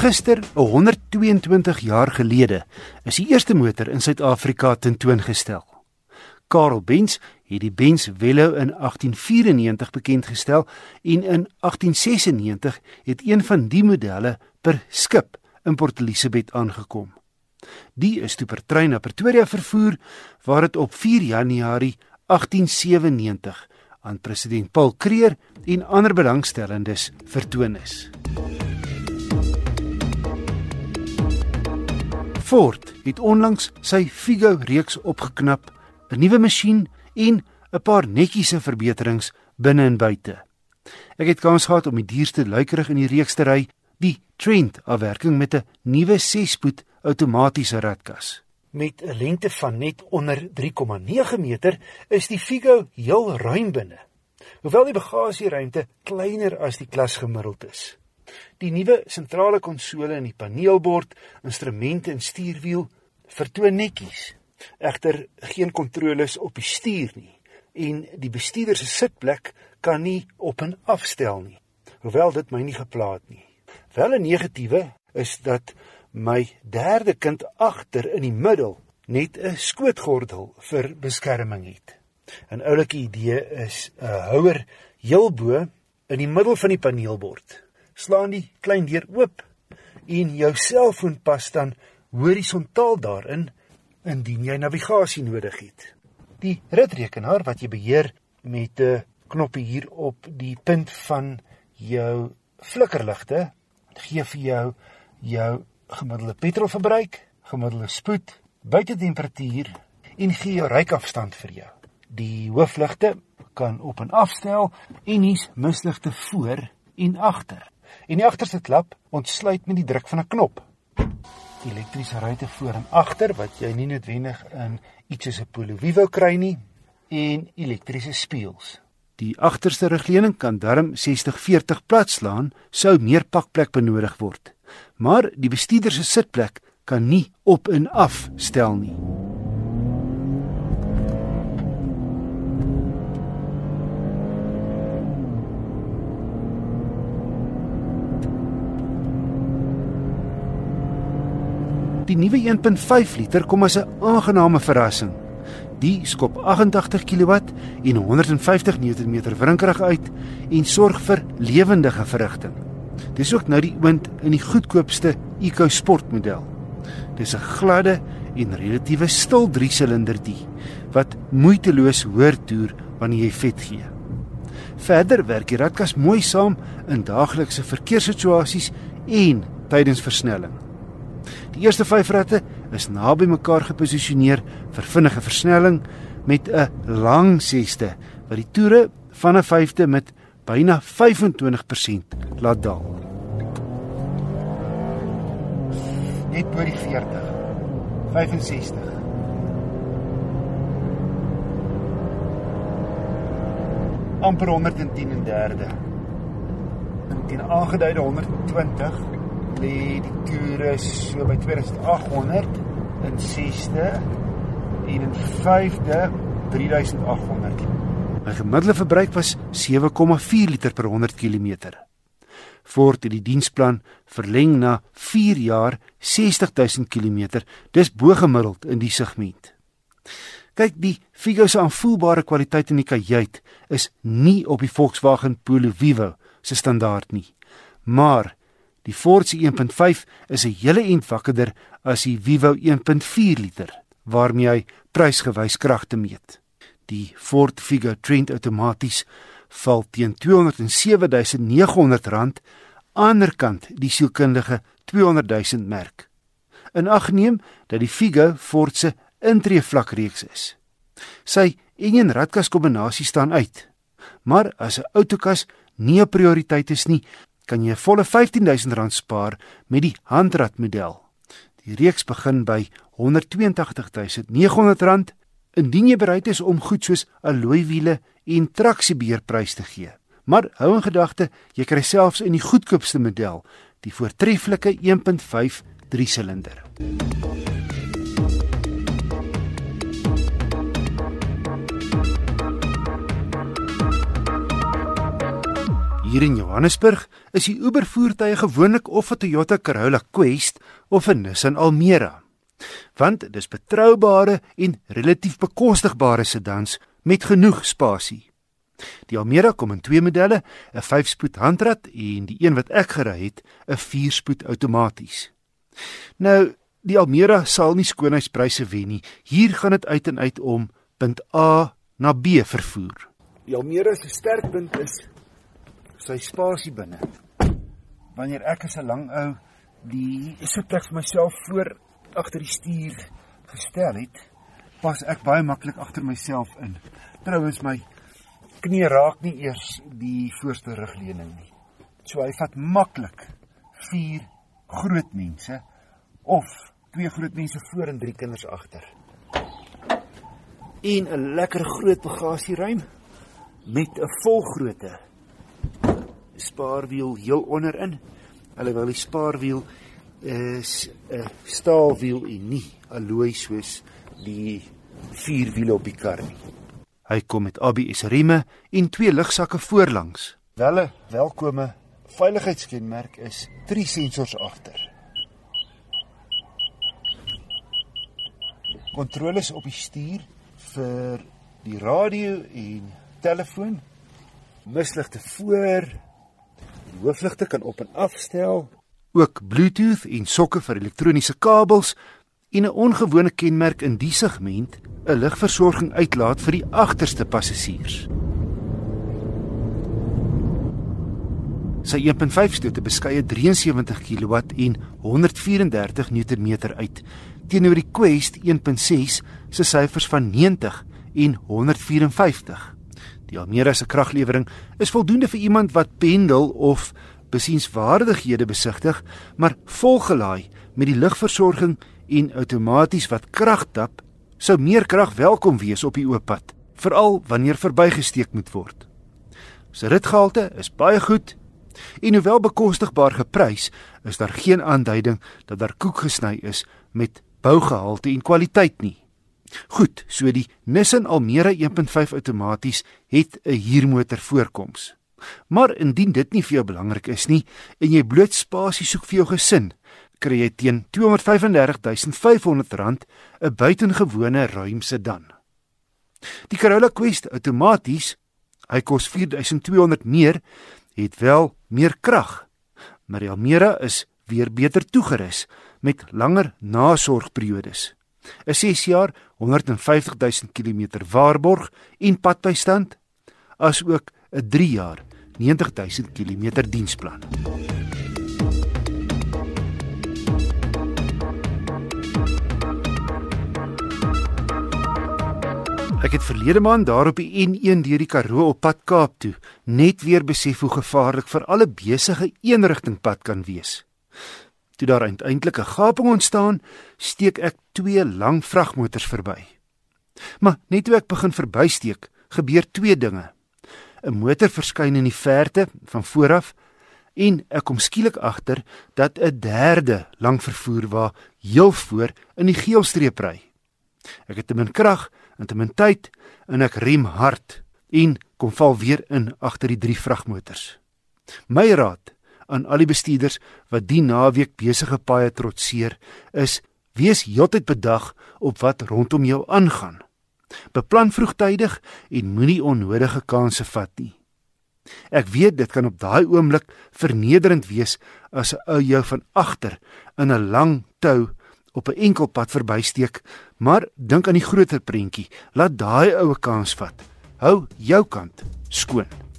Gister, 122 jaar gelede, is die eerste motor in Suid-Afrika tentoongestel. Karel Benz het die Benz Velo in 1894 bekend gestel en in 1896 het een van die modelle per skip in Port Elizabeth aangekom. Die is toe per trein na Pretoria vervoer waar dit op 4 Januarie 1897 aan president Paul Kreer en ander belangstellendes vertoon is. Ford het onlangs sy Figo reeks opgeknap, 'n nuwe masjien en 'n paar netjiese verbeterings binne en buite. Ek het kans gehad om die duurste luikerig in die reeks te ry, die Trent afwerking met 'n nuwe 6-spoed outomatiese ratkas. Met 'n lengte van net onder 3,9 meter is die Figo heel ruim binne. Hoewel die bagasieruimte kleiner as die klas gemiddeld is. Die nuwe sentrale konsole en die paneelbord, instrumente en stuurwiel vertoon netjies. Egter geen kontroles op die stuur nie en die bestuurder se sitplek kan nie op en afstel nie. Hoewel dit my nie geplaat nie. Wel 'n negatiewe is dat my derde kind agter in die middel net 'n skootgordel vir beskerming het. 'n Oulike idee is 'n houer heel bo in die middel van die paneelbord. Slaan die klein deur oop en jou selfoon pas dan horisontaal daarin indien jy navigasie nodig het. Die ritrekenaar wat jy beheer met 'n knoppie hier op die punt van jou flikkerligte gee vir jou jou gemiddelde petrolverbruik, gemiddelde spoed, buitetemperatuur en gee jou rykafstand vir jou. Die hoofligte kan op en afstel en hier's misligte voor en agter. En die agterste klap ontsluit met die druk van 'n knop. Elektriese ruitte voor en agter wat jy nie noodwendig in iets soos 'n Polo Vivo kry nie en elektriese spieëls. Die agterste regleuning kan darm 60-40 platslaan sou meer pakplek benodig word maar die bestuurder se sitplek kan nie op en af stel nie. Die nuwe 1.5 liter kom as 'n aangename verrassing. Die skop 88 kW en 150 Nm wrinkrag uit en sorg vir lewendige verrigting. Dis ook nou die oond in die goedkoopste EcoSport model. Dis 'n gladde en relatiewe stil 3-silinder die wat moeiteloos hoër toer wanneer jy vet gee. Verder werk die ratkas mooi saam in daaglikse verkeerssituasies en tydens versnelling. Die eerste 5 ratte is naby mekaar geposisioneer vir vinnige versnelling met 'n lang 6ste wat die toere van 'n 5de met byna 25% laat daal. Net oor die 40. 65. amper 110 en derde. Teen aangeduide 120 lê die toere so by 2800 in 6de en in 5de 3800. My gemiddelde verbruik was 7,4 liter per 100 km. Ford het die diensplan verleng na 4 jaar 60000 km. Dis bo-gemiddeld in die segment. Kyk, die Figo se aanvoelbare kwaliteit in die kajuit is nie op die Volkswagen Polo Vivo se standaard nie. Maar die Ford se 1.5 is 'n hele ent wakkerder as die Vivo 1.4 liter waarmee hy prysgewys kragte meet die Ford Figo Trent outomaties val teen R207.900 aanderkant die sielkundige 200.000 merk. In ag neem dat die Figo Ford se intree vlakreeks is. Sy enjin ratkas kombinasie staan uit. Maar as 'n outokas nie 'n prioriteit is nie, kan jy 'n volle R15000 spaar met die handratmodel. Die reeks begin by R182900 Indien jy bereid is om goed soos alloy wiele en traksiebeheerprys te gee. Maar hou in gedagte, jy kry selfs in die goedkoopste model die voortreffelike 1.5 3-silinder. Hier in Johannesburg is die Uber voertuie gewoonlik of 'n Toyota Corolla Quest of 'n Nissan Almera. Want dis betroubare en relatief bekostigbare sedans met genoeg spasie. Die Almera kom in twee modelle, 'n 5-spoed handrat en die een wat ek gery het, 'n 4-spoed outomaties. Nou, die Almera sal nie skoonheidspryse wen nie. Hier gaan dit uit en uit om punt A na B vervoer. Die Almera se sterkpunt is sy spasie binne. Wanneer ek as 'n lang ou die sitplek vir myself voor agter die stuur gestel het, pas ek baie maklik agter myself in. Trouwens my knie raak nie eers die voorste rugleuning nie. So hy vat maklik vier groot mense of twee groot mense voor en drie kinders agter. En 'n lekker groot bagasieruim met 'n volgrootte spaarwiel heel onderin. Wil die spaarwiel is 'n staalwiel en nie alloy soos die vier wiele op die kar nie. Hy kom met ABS rieme en twee lugsakke voorlangs. Welle welkome veiligheidskenmerk is drie sensors agter. Kontroles op die stuur vir die radio en telefoon. Misligte voor. Hoofligte kan op en afstel. Ook Bluetooth en sokke vir elektroniese kabels en 'n ongewone kenmerk in die segment, 'n ligversorging uitlaat vir die agterste passasiers. Sy 1.5 stoot 'n beskeie 73 kW en 134 Nm uit teenoor die Quest 1.6 se syfers van 90 en 154. Die Almera se kraglewering is voldoende vir iemand wat pendel of besienswaardighede besigtig, maar volgelaai met die ligversorging en outomaties wat krag tap, sou meer krag welkom wees op die oop pad, veral wanneer verbygesteek moet word. Sy ritgehalte is baie goed en hoewel bekostigbaar geprys, is daar geen aanduiding dat daar koek gesny is met bougehalte en kwaliteit nie. Goed, so die Nissan Almera 1.5 outomaties het 'n huurmotor voorkoms. Maar indien dit nie vir jou belangrik is nie en jy bloot spasie soek vir jou gesin, kry jy teen R235500 'n buitengewone ruim sedan. Die Corolla Quest outomaties, hy kos 4200 meer, het wel meer krag. Maar die Almera is weer beter toegerus met langer nasorgperiodes. 'n 6 jaar 150 000 km waarborg en padbystand asook 'n 3 jaar 90 000 km diensplan. Ek het verlede maand daar op die N1 deur die Karoo op pad Kaap toe net weer besef hoe gevaarlik vir alle besige eenrigtingpad kan wees. Toe daar uiteindelik 'n gaping ontstaan, steek ek twee lang vragmotors verby. Maar net toe ek begin verbysteek, gebeur twee dinge. 'n Motor verskyn in die verte van vooraf en ek kom skielik agter dat 'n derde lang vervoer wa heel voor in die geelstreep ry. Ek het te min krag en te min tyd en ek rem hard en kom val weer in agter die drie vragmotors. My raad aan al die bestuurders wat die naweek besige paaie trotseer is wees heeltyd bedag op wat rondom jou aangaan. Beplan vroegtydig en moenie onnodige kansse vat nie. Ek weet dit kan op daai oomblik vernederend wees as 'n ou jou van agter in 'n lang tou op 'n enkel pad verbysteek, maar dink aan die groter prentjie. Laat daai oue kans vat. Hou jou kant skoon.